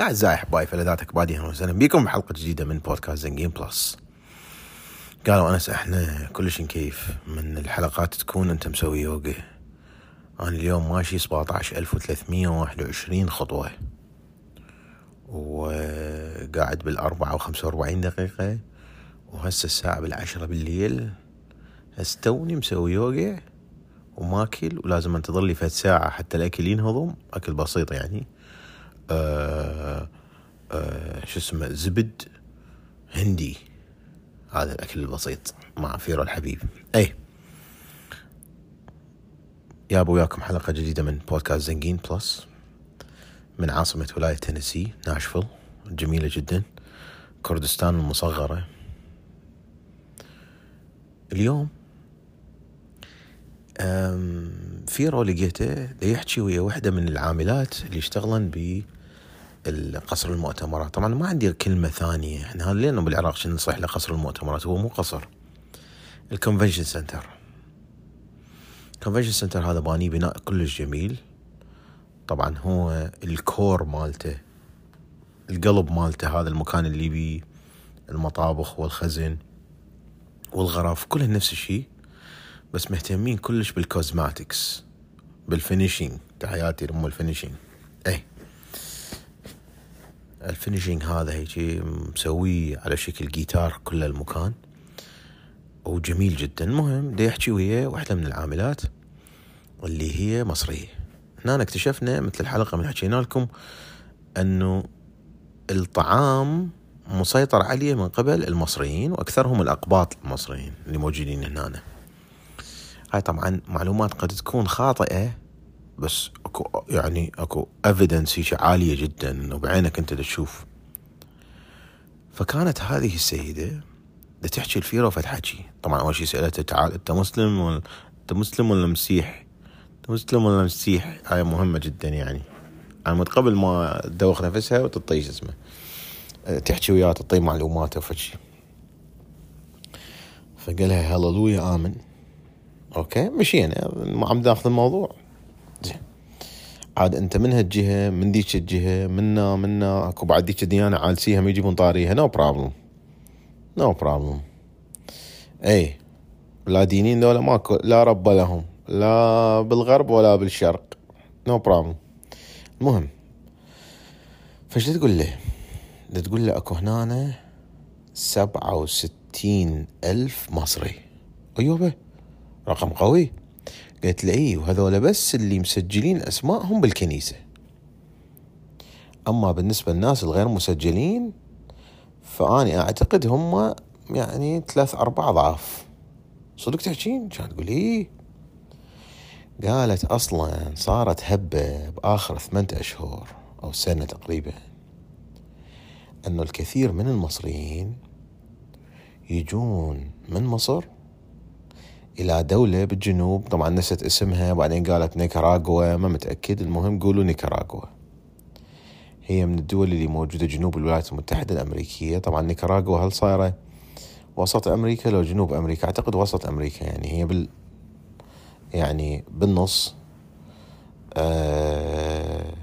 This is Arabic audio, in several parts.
أعزائي أحبائي فلذات كبادي أهلا وسهلا بكم بحلقة جديدة من بودكاست زنجين بلس قالوا أنس إحنا كلش نكيف من الحلقات تكون أنت مسوي يوغا أنا اليوم ماشي 17321 خطوة. وقاعد بالأربعة وخمسة وأربعين دقيقة وهسه الساعة بالعشرة بالليل. هسه توني مسوي يوغا وماكل ولازم أنتظر لي فد ساعة حتى الأكل ينهضم. أكل بسيط يعني. آه آه شو اسمه زبد هندي. هذا الأكل البسيط مع فيرو الحبيب. أي يابا وياكم حلقة جديدة من بودكاست زنجين بلس من عاصمة ولاية تينيسي ناشفيل. جميلة جدا. كردستان المصغرة. اليوم في رول لقيته يحكي ويا وحدة من العاملات اللي يشتغلن بقصر المؤتمرات. طبعا ما عندي كلمة ثانية. إحنا لأنه بالعراق شنو نصيح له قصر المؤتمرات؟ هو مو قصر. ال convention center ال convention center هذا باني بناء كلش جميل. طبعا هو ال core مالته القلب مالته هذا المكان اللي بيه المطابخ والخزن والغرف كلها نفس الشيء بس مهتمين كلش بال cosmetics بال finishing تحياتي لأم ال finishing اي ال finishing هذا هيك مسويه على شكل جيتار كل المكان. وجميل جدا. المهم دا يحكي ويا واحدة من العاملات اللي هي مصرية. هنا اكتشفنا مثل الحلقة من حكينا لكم إنه الطعام مسيطر عليه من قبل المصريين وأكثرهم الأقباط المصريين اللي موجودين هنا. هاي طبعا معلومات قد تكون خاطئة بس أكو يعني أكو evidence هيك عالية جدا إنه بعينك أنت تشوف. فكانت هذه السيدة دا تحكي لفيرو فد حكي طبعا أول شيء سألته تعال أنت مسلم ولا أنت مسلم ولا مسيح؟ أنت مسلم ولا مسيح؟ هاي مهمة جدا يعني. يعني قبل ما تدوخ نفسها وتطيش اسمه تحكي وياه تعطي معلومات وفشي فقالها هللويا امن okay مشينا ما عم ناخذ الموضوع. عاد انت من هالجهة من ذيك الجهة منا منا اكو بعد ذيك الديانة عالسيها ما يجيبون طاريها. no problem no problem اي. لا دينين ذولا ماكو لا رب لهم لا بالغرب ولا بالشرق. no problem المهم فايش تقول له؟ تقول له اكو هنا سبعة وستين ألف مصري. أيوه رقم قوي. قلت له اي وهذول بس اللي مسجلين أسمائهم بالكنيسة. أما بالنسبة للناس الغير مسجلين فاني أعتقد هم يعني ثلاث أربع اضعاف صدق تحكين كانت تقول إيه؟ قالت أصلا صارت هبة بآخر ثمانية أشهر أو سنة تقريبا أنه الكثير من المصريين يجون من مصر. إلى دولة بالجنوب. طبعا نسيت اسمها وبعدين قالت نيكاراغوا ما متأكد. المهم قولوا نيكاراغوا هي من الدول اللي موجودة جنوب الولايات المتحدة الأمريكية. طبعا نيكاراغوا هل صايرة وسط أمريكا؟ لو جنوب أمريكا أعتقد وسط أمريكا. يعني هي بال يعني بالنص آه،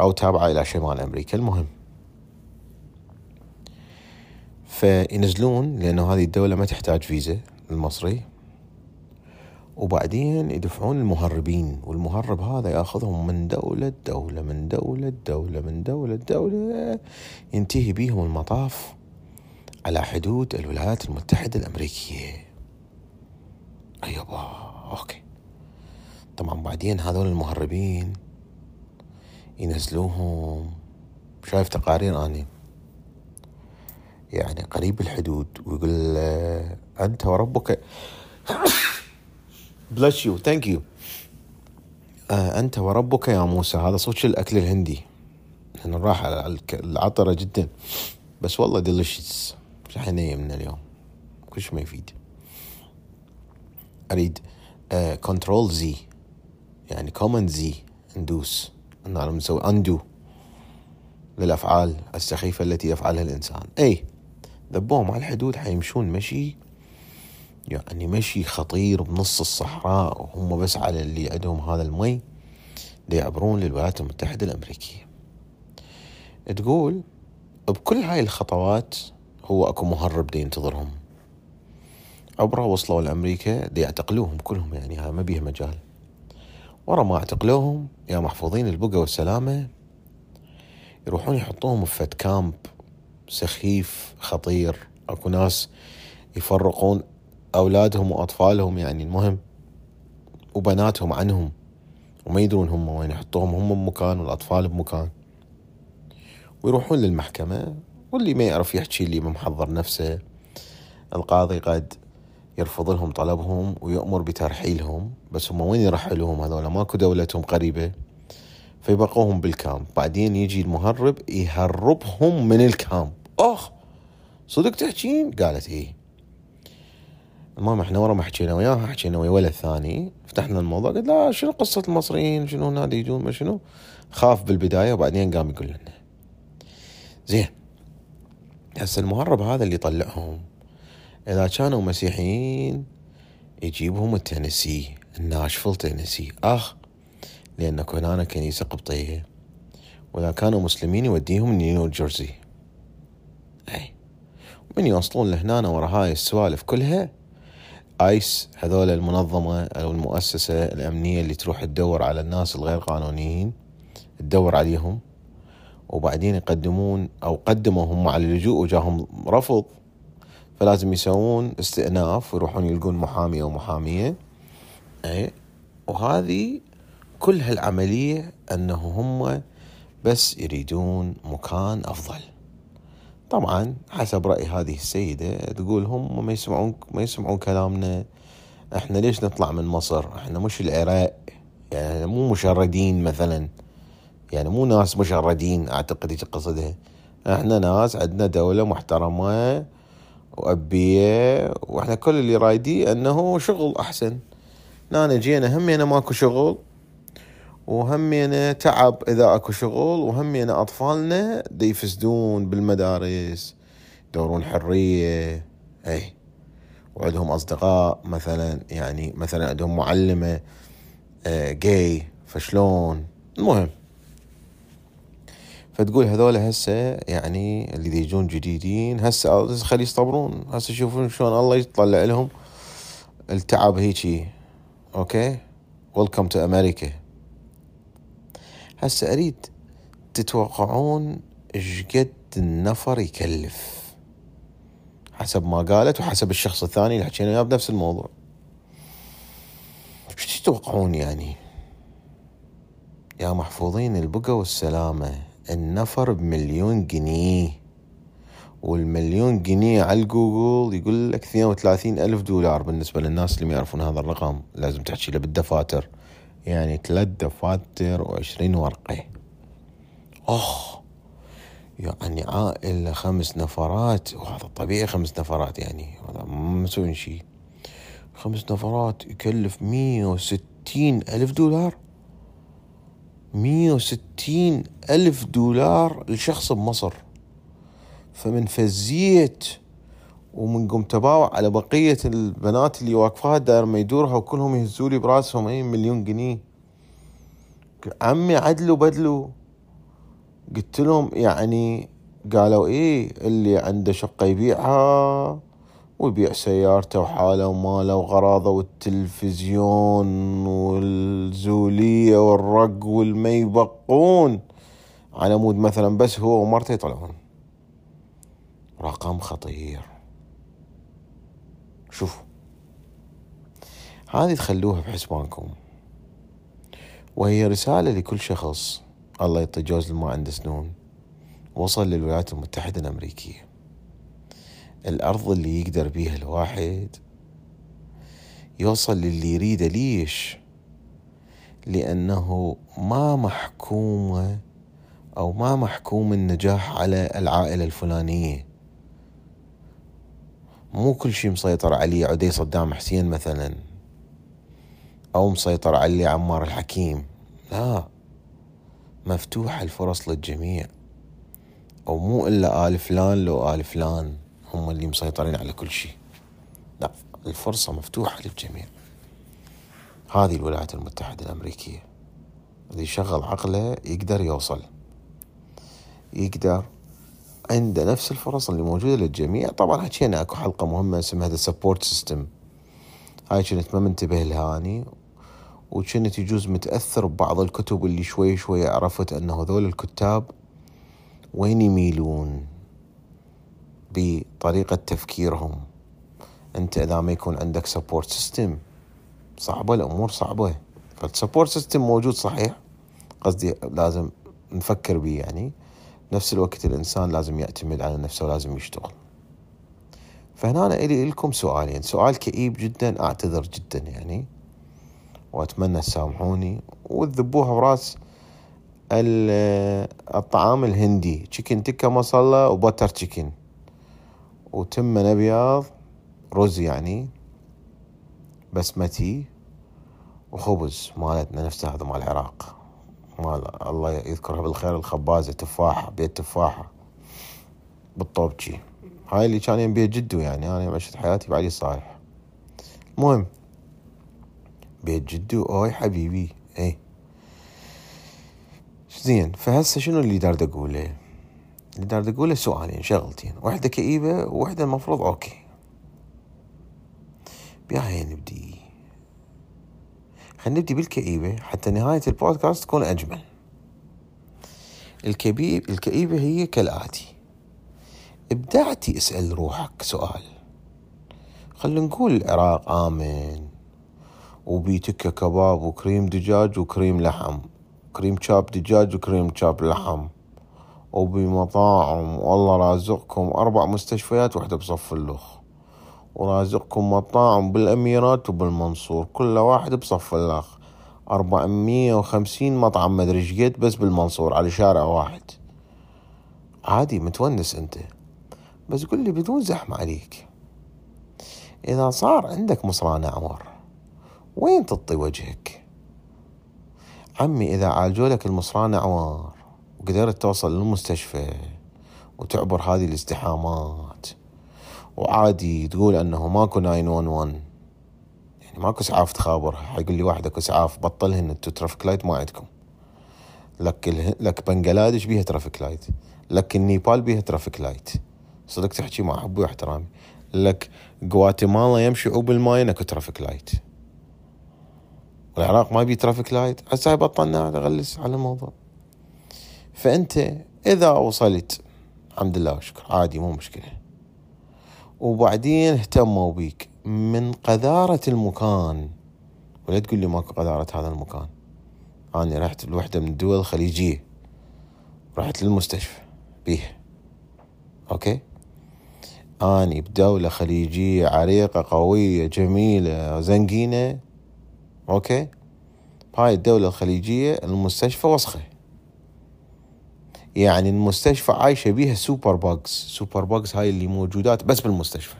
أو تابعة إلى شمال أمريكا. المهم فينزلون لأنه هذه الدولة ما تحتاج فيزا المصري وبعدين يدفعون المهربين والمهرب هذا ياخذهم من دولة دولة من دولة دولة من دولة دولة ينتهي بيهم المطاف على حدود الولايات المتحدة الأمريكية. أيوة okay. طبعا بعدين هذول المهربين ينزلوهم. شايف تقارير أني؟ يعني قريب الحدود ويقول أنت وربك bless you thank you أنت وربك يا موسى. هذا صوت الأكل الهندي. راح على العطرة جدا. بس والله delicious راح من اليوم. كلش ما يفيد. أريد control uh, Z يعني command Z ندوس. أنا مسوي undo للأفعال السخيفة التي يفعلها الإنسان. اي ذبوهم على الحدود حيمشون. مشي يعني مشي خطير بنص الصحراء وهم بس على اللي عندهم هذا المي ليعبرون للولايات المتحدة الأمريكية. تقول بكل هاي الخطوات هو أكو مهرب دي ينتظرهم. عبره وصلوا لأمريكا دي يعتقلوهم كلهم يعني هذا ما بيها مجال. ورا ما اعتقلوهم يا محفوظين البقى والسلامة يروحون يحطوهم في كامب سخيف خطير. أكو ناس يفرقون أولادهم وأطفالهم يعني المهم وبناتهم عنهم وما يدرون هم وين يحطوهم هم بمكان والأطفال بمكان. ويروحون للمحكمة واللي ما يعرف يحكي اللي ما محضر نفسه. القاضي قد يرفض لهم طلبهم ويأمر بترحيلهم. بس هم وين يرحلوهم هذول ماكو دولتهم قريبة. فيبقوهم بالكامب. بعدين يجي المهرب يهربهم من الكامب. أخ! صدق تحكين؟ قالت إيه. المهم إحنا ورا ما حكينا وياها حكينا ويا ولد ثاني. فتحنا الموضوع قلت لا شنو قصة المصريين؟ شنو هنا يجون؟ ما شنو؟ خاف بالبداية وبعدين قام يقول لنا. زين هسه المهرب هذا اللي يطلعهم إذا كانوا مسيحيين يجيبهم التنسي الناشفل تنسي أخ لأن هنا كنيسة قبطية وإذا كانوا مسلمين يوديهم نيو جيرسي. أي من يوصلون لهنا ورا هاي السوالف كلها آيس هذول المنظمة أو المؤسسة الأمنية اللي تروح تدور على الناس الغير قانونيين تدور عليهم وبعدين يقدمون أو قدموا هم على اللجوء وجاهم رفض. فلازم يسوون استئناف ويروحون يلقون محامي أو محامية. اي وهذه كل هالعملية أنه هم بس يريدون مكان أفضل. طبعا حسب رأي هذه السيدة تقول هم ما يسمعون ما يسمعون كلامنا. إحنا ليش نطلع من مصر؟ إحنا مش العراق. يعني مو مشردين مثلا. يعني مو ناس مشردين أعتقد هيك قصدها. إحنا ناس عندنا دولة محترمة وأبية وإحنا كل اللي رايدي إنه شغل أحسن. نانا جينا همينا ماكو شغل. وهمينا تعب إذا أكو شغل وهمينا أطفالنا يفسدون بالمدارس يدورون حرية اي وعندهم أصدقاء مثلا يعني مثلا عندهم معلمة جاي آه، فشلون؟ المهم. فتقول هذول هسه يعني اللي يجون جديدين هسه خلي يصطبرون هسه يشوفون شلون الله يطلع لهم. التعب هيجي okay؟ welcome to America هسه أريد تتوقعون إيش قد النفر يكلف. حسب ما قالت وحسب الشخص الثاني اللي حكينا وياه بنفس الموضوع. إيش تتوقعون يعني؟ يا محفوظين البقى والسلامة النفر بمليون جنيه. والمليون جنيه على الجوجل يقول لك 32 ألف دولار بالنسبة للناس اللي ما يعرفون هذا الرقم. لازم تحكي له بالدفاتر. يعني ثلاث دفاتر وعشرين ورقة. أخ يعني عائلة خمس نفرات. وهذا طبيعي خمس نفرات يعني. ما مسوين شيء. خمس نفرات يكلف مية وستين ألف دولار. مية وستين ألف دولار لشخص بمصر. فمن فزيت ومن قمت تباوع على بقية البنات اللي واقفات داير ما يدورها وكلهم يهزوا لي براسهم أي مليون جنيه. عمي عدلوا بدلوا. قلت لهم يعني قالوا إيه اللي عنده شقة يبيعها ويبيع سيارته وحاله وماله وغراضه والتلفزيون والزولية والرق والما يبقون على مود مثلا بس هو ومرته يطلعون. رقم خطير. شوفوا. هذه تخلوها بحسبانكم وهي رسالة لكل شخص. الله يعطي جوز ما عنده سنون وصل للولايات المتحدة الأمريكية. الأرض اللي يقدر بيها الواحد يوصل للي يريده ليش؟ لأنه ما محكومة أو ما محكوم النجاح على العائلة الفلانية. مو كل شيء مسيطر عليه عدي صدام حسين مثلا أو مسيطر عليه عمار الحكيم. لا مفتوحة الفرص للجميع. أو مو إلا آل فلان لو آل فلان هم اللي مسيطرين على كل شيء لا الفرصة مفتوحة للجميع. هذه الولايات المتحدة الأمريكية. اللي يشغل عقله يقدر يوصل. يقدر عنده نفس الفرص اللي موجودة للجميع. طبعا حكينا أكو حلقة مهمة اسمها the support system هاي كنت ما منتبه لها أني وكنت يجوز متأثر ببعض الكتب اللي شوي شوي عرفت أنه هذول الكتاب وين يميلون بطريقة تفكيرهم. أنت إذا ما يكون عندك support system صعبة الأمور صعبة. فال support system موجود صحيح قصدي لازم نفكر به يعني. نفس الوقت الإنسان لازم يعتمد على نفسه ولازم يشتغل. فهنا أنا إلي لكم سؤالين. سؤال كئيب جدا أعتذر جدا يعني. وأتمنى تسامحوني. وتذبوها براس الطعام الهندي. تشيكن تكة مصلى وبتر تشيكن وتمن أبيض رز يعني. بسمتي. وخبز مالتنا نفسها هذا مال العراق. مال الله يذكرها بالخير الخبازة تفاحة بيت تفاحة بالطوبشي هاي اللي كان ينبيها جدو يعني أنا عشت حياتي بعلي صالح المهم بيت جدو أوي حبيبي اي زين فهسه شنو اللي دار اقوله اللي دار اقوله سؤالين شغلتين. واحدة كئيبة وواحدة المفروض okay. بيا نبدي خلينا نبدي بالكئيبة حتى نهاية البودكاست تكون أجمل. الكبيب الكئيبة هي كالآتي. ابدعتي اسأل روحك سؤال. خلينا نقول العراق آمن. وبيتكة كباب وكريم دجاج وكريم لحم. كريم شاب دجاج وكريم شاب لحم. وبمطاعم والله رازقكم أربع مستشفيات وحدة بصف اللخ. ورازقكم مطاعم بالأميرات وبالمنصور كل واحد بصف الأخ. أربعمية وخمسين مطعم مدري بس بالمنصور على شارع واحد. عادي متونس أنت. بس قل لي بدون زحمة عليك. إذا صار عندك مصرانة عمر وين تطي وجهك؟ عمي إذا عالجوا لك المصرانة وقدرت توصل للمستشفى وتعبر هذه الازدحامات وعادي تقول أنه ماكو 911 يعني ماكو إسعاف تخابر حيقول لي واحد اكو إسعاف بطلهن أنتو traffic light ما عندكم. لك لك بنجلاديش بيها traffic light. لك النيبال بيها traffic light. صدق تحكي مع حبي واحترامي. لك غواتيمالا يمشي عوب الماي اكو traffic light. والعراق ما بي traffic light. هسه بطلنا اغلس على الموضوع. فأنت إذا وصلت الحمد لله وشكر. عادي مو مشكلة. وبعدين اهتموا بيك. من قذارة المكان ولا تقول لي ماكو قذارة هذا المكان. أنا رحت لوحدة من الدول الخليجية. رحت للمستشفى بيه. okay؟ أني بدولة خليجية عريقة قوية جميلة زنقينة. okay؟ هاي الدولة الخليجية المستشفى وسخة. يعني المستشفى عايشة بيها superbugs superbugs هاي اللي موجودات بس بالمستشفى.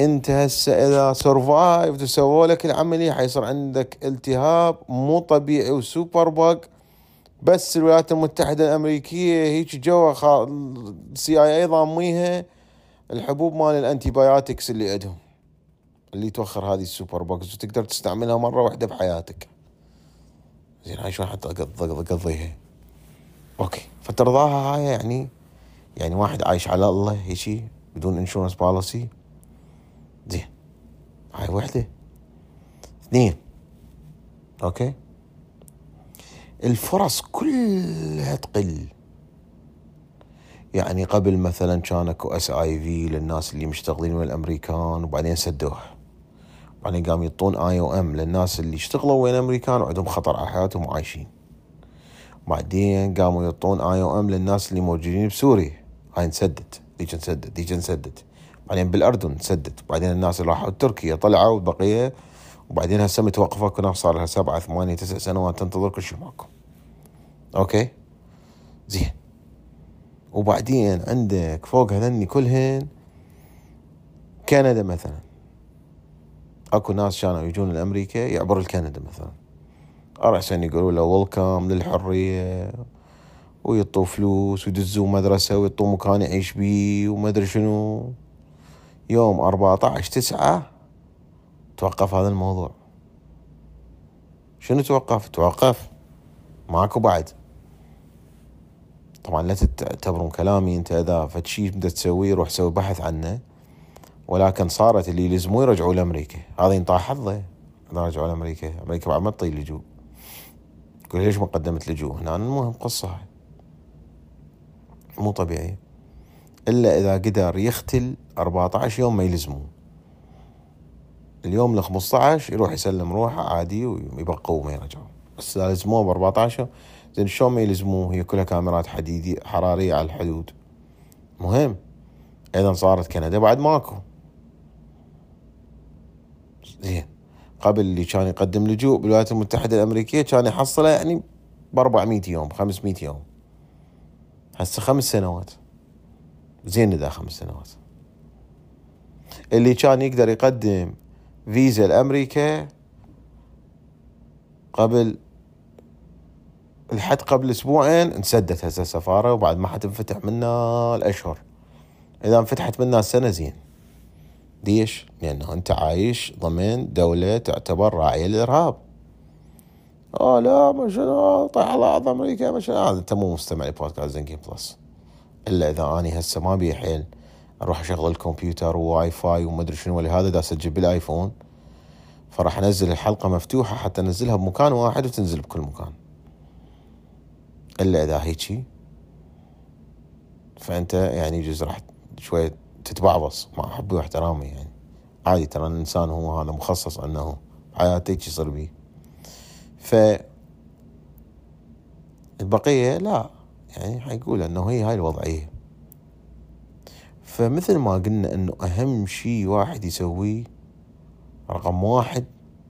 انت هسه إذا survive وسووا لك العملية حيصير عندك التهاب مو طبيعي و superbug بس الولايات المتحدة الأمريكية هيك جوا خا... CIA ضاميها الحبوب مال ال antibiotics اللي عندهم اللي توخر هذه ال superbugs وتقدر تستعملها مرة واحدة بحياتك. زين هاي شلون حتى okay. فترضاها هاي يعني يعني واحد عايش على الله هيجي بدون insurance policy زين. هاي وحدة. اثنين. okay. الفرص كلها تقل. يعني قبل مثلا كان اكو SIV للناس اللي مشتغلين ويا الأمريكان وبعدين سدوه بعدين قام يعطون اي أو ام للناس اللي اشتغلوا ويا الأمريكان وعندهم خطر على حياتهم وعايشين. بعدين قاموا يعطون IOM للناس اللي موجودين بسوريا. هاي انسدت ذيك انسدت ذيك انسدت بعدين بالأردن انسدت بعدين الناس اللي راحوا تركيا طلعوا والبقيه وبعدين هسه متوقفة كنا صار لها سبعة ثمانية تسع سنوات تنتظر كل شيء ماكو okay؟ زين. وبعدين عندك فوق هذني كلهن كندا مثلا. أكو ناس كانوا يجون لأمريكا يعبر لكندا مثلا. عشان يقولوا له ويلكم للحرية ويطوا فلوس ويدزوا مدرسة ويطوا مكان يعيش بيه وما أدري شنو. يوم 14 تسعة توقف هذا الموضوع. شنو توقف؟ توقف ماكو بعد. طبعا لا تعتبرون كلامي أنت إذا فد شيء بدك تسويه روح سوي بحث عنه. ولكن صارت اللي يلزموه يرجعوا لأمريكا. هذا ينطاح حظه اذا رجعوا لأمريكا. أمريكا بعد ما تطي لجوء يقول ليش ما قدمت لجوء هنا المهم قصة هاي. مو طبيعي. إلا إذا قدر يختل 14 يوم ما يلزموه اليوم ال 15 يروح يسلم روحه عادي ويبقوا وما يرجعوا. بس إذا لزموه ب 14 زين شلون ما يلزموه؟ هي كلها كاميرات حديدية حرارية على الحدود. مهم. أيضا صارت كندا بعد ماكو. زين. قبل اللي كان يقدم لجوء بالولايات المتحدة الأمريكية كان يحصله يعني ب 400 يوم 500 يوم. هسه خمس سنوات. زين إذا خمس سنوات. اللي كان يقدر يقدم فيزا لأمريكا قبل لحد قبل أسبوعين انسدت هسه السفاره وبعد ما حتنفتح منا الأشهر. إذا انفتحت منا السنة زين. ليش؟ لأنه أنت عايش ضمن دولة تعتبر راعيه للارهاب آه لا ما شنو طيح على أمريكا ما شنو هذا أنت مو مستمع لبودكاست زنكين بلس. إلا إذا اني هسه ما بي حيل أروح أشغل الكمبيوتر وواي فاي وما ادري شنو ولهذا دا اسجل بالايفون فراح أنزل الحلقة مفتوحة حتى أنزلها بمكان واحد وتنزل بكل مكان. إلا إذا هيجي فأنت يعني يجوز راح شوية تتبعبص مع حبي واحترامي يعني. عادي ترى الإنسان هو هذا مخصص أنه حياته يصير بيه. ف البقية لا يعني حيقول أنه هي هاي الوضعية. فمثل ما قلنا أنه أهم شيء واحد يسويه رقم واحد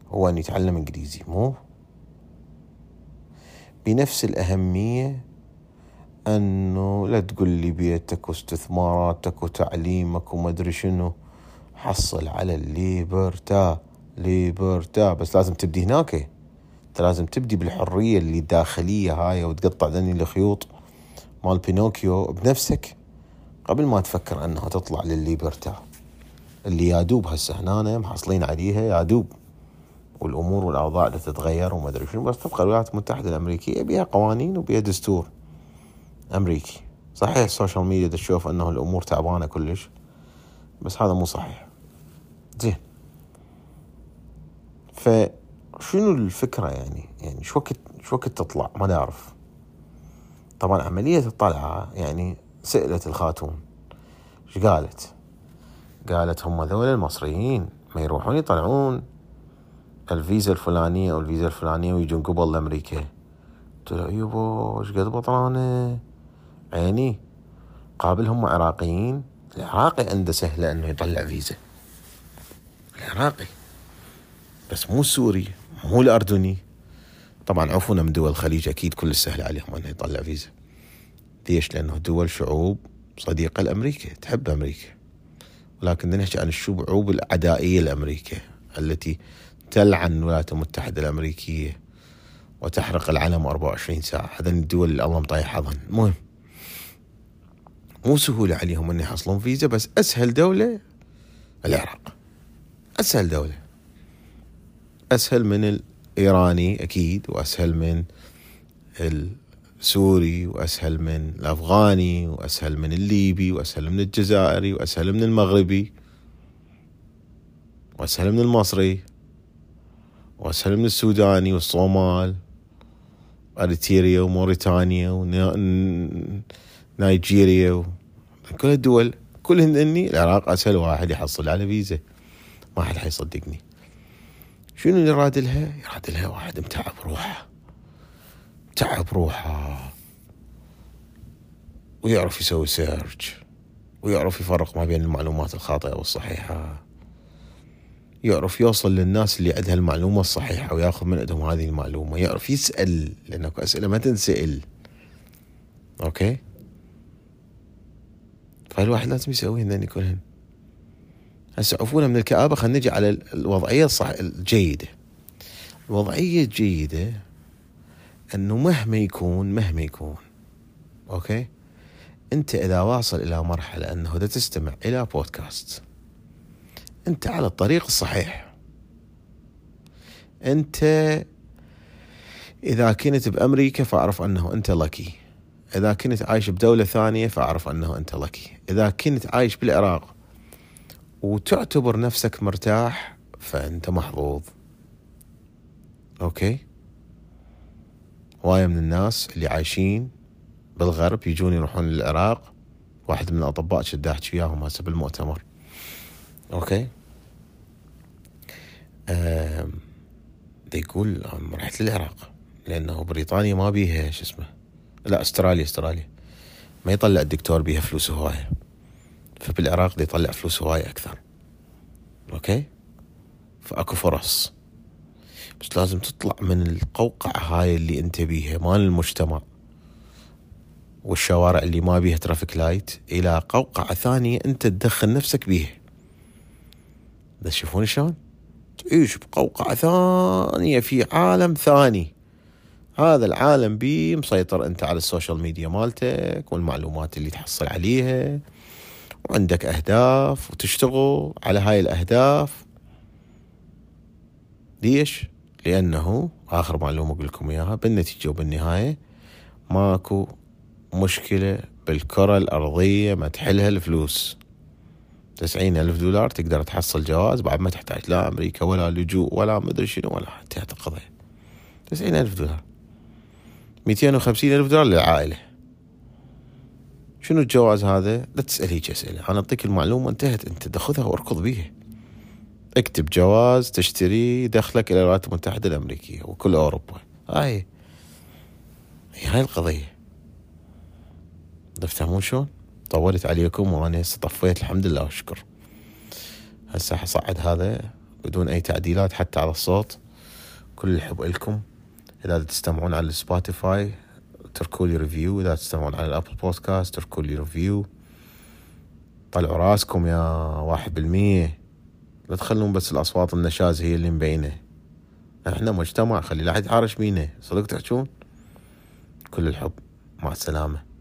هو أن يتعلم إنجليزي مو؟ بنفس الأهمية أنه لا تقول لي بيتك واستثماراتك وتعليمك وما أدري شنو. حصل على ال libertà libertà. بس لازم تبدي هناك. أنت لازم تبدي بالحرية اللي الداخلية هاي وتقطع ذني الخيوط مال بينوكيو بنفسك قبل ما تفكر أنها تطلع للل libertà. اللي يادوب هسه هنا محصلين عليها يادوب والأمور والاوضاع تتغير وما أدري شنو. بس تبقى الولايات المتحدة الأمريكية بها قوانين وبها دستور. أمريكي. صحيح ال social media تشوف إنه الأمور تعبانة كلش بس هذا مو صحيح. زين. فشنو الفكرة يعني؟ يعني شوكت شوكت تطلع؟ ما نعرف. طبعا عملية الطلعة يعني سالت الخاتون. إيش قالت؟ قالت هم ذول المصريين ما يروحون يطلعون. الفيزا الفلانية أو الفيزا الفلانية ويجون قبل لأمريكا قلت له يبا إيش قد بطلانة؟ عيني. قابل هم عراقيين. العراقي عنده سهلة إنه يطلع فيزا. العراقي. بس مو السوري مو الأردني. طبعا عفونا من دول الخليج أكيد كل سهل عليهم إنه يطلع فيزا. ليش؟ لأنه دول شعوب صديقة لأمريكا تحب أمريكا. ولكن نحكي عن الشعوب العدائية لأمريكا التي تلعن الولايات المتحدة الأمريكية وتحرق العلم 24 ساعة. هذا الدول اللي الله مطيح حظن المهم مو سهولة عليهم أن يحصلون فيزا بس أسهل دولة العراق. أسهل دولة. أسهل من الإيراني أكيد وأسهل من السوري وأسهل من الأفغاني وأسهل من الليبي وأسهل من الجزائري وأسهل من المغربي وأسهل من المصري وأسهل من السوداني والصومال اريتريا وموريتانيا ونيجيريا كل الدول كلهن إني العراق أسهل واحد يحصل على فيزا. ما حد حيصدقني. شنو اللي يراد لها؟ يراد لها واحد متعب روحه متعب روحه ويعرف يسوي search ويعرف يفرق ما بين المعلومات الخاطئة والصحيحة. يعرف يوصل للناس اللي عندها المعلومة الصحيحة وياخذ من عندهم هذه المعلومة. يعرف يسأل لأن أسئلة ما تنسأل. okay؟ فالواحد لازم يسوي هذين كلهن هسه عفونا من الكآبة خلينا نجي على الوضعية الصح الجيدة. الوضعية الجيدة أنه مهما يكون مهما يكون أوكي؟ أنت إذا واصل إلى مرحلة أنه تستمع إلى بودكاست أنت على الطريق الصحيح. أنت إذا كنت بأمريكا فأعرف إنه أنت لكي إذا كنت عايش بدولة ثانية فأعرف أنه أنت لكي. إذا كنت عايش بالعراق وتعتبر نفسك مرتاح فأنت محظوظ. okay؟ هواية من الناس اللي عايشين بالغرب يجون يروحون للعراق. واحد من الأطباء چنت أحكي وياهم هسه بالمؤتمر. okay؟ يقول رحت للعراق لأنه بريطانيا ما بيها شو اسمه؟ لا استراليا استراليا. ما يطلع الدكتور بيها فلوس هواية فبالعراق ديطلع فلوس هواية أكثر. okay؟ فأكو فرص. بس لازم تطلع من القوقعة هاي اللي أنت بيها مال المجتمع. والشوارع اللي ما بيها traffic light إلى قوقعة ثانية أنت تدخل نفسك بيها. بس شوفون شلون؟ تعيش بقوقعة ثانية في عالم ثاني. هذا العالم بيه مسيطر انت على ال social media مالتك والمعلومات اللي تحصل عليها وعندك أهداف وتشتغل على هاي الأهداف. ليش؟ لأنه آخر معلومة أقول لكم إياها بالنتيجة وبالنهاية ماكو مشكلة بالكرة الأرضية ما تحلها الفلوس. تسعين ألف دولار تقدر تحصل جواز بعد ما تحتاج لا أمريكا ولا لجوء ولا مدري شنو ولا القضية تسعين ألف دولار. ميتين وخمسين ألف دولار للعائلة. شنو الجواز هذا؟ لا تسأل هيك أسئلة. أنا أعطيك المعلومة انتهت. أنت تأخذها واركض بيها. اكتب جواز تشتري دخلك إلى الولايات المتحدة الأمريكية وكل أوروبا. هاي. هي هاي القضية. تفهمون شلون؟ طولت عليكم وأنا هسه طفيت الحمد لله والشكر هسه حصعد هذا بدون أي تعديلات حتى على الصوت. كل الحب لكم. إذا تستمعون على ال Spotify اتركوا لي review إذا تستمعون على ال Apple Podcast اتركوا لي review طلعوا راسكم يا واحد بالمية. لا تخلون بس الأصوات النشاز هي اللي مبينة. إحنا مجتمع خلي لا أحد يحارش بينا صدق تحجون؟ كل الحب. مع السلامة.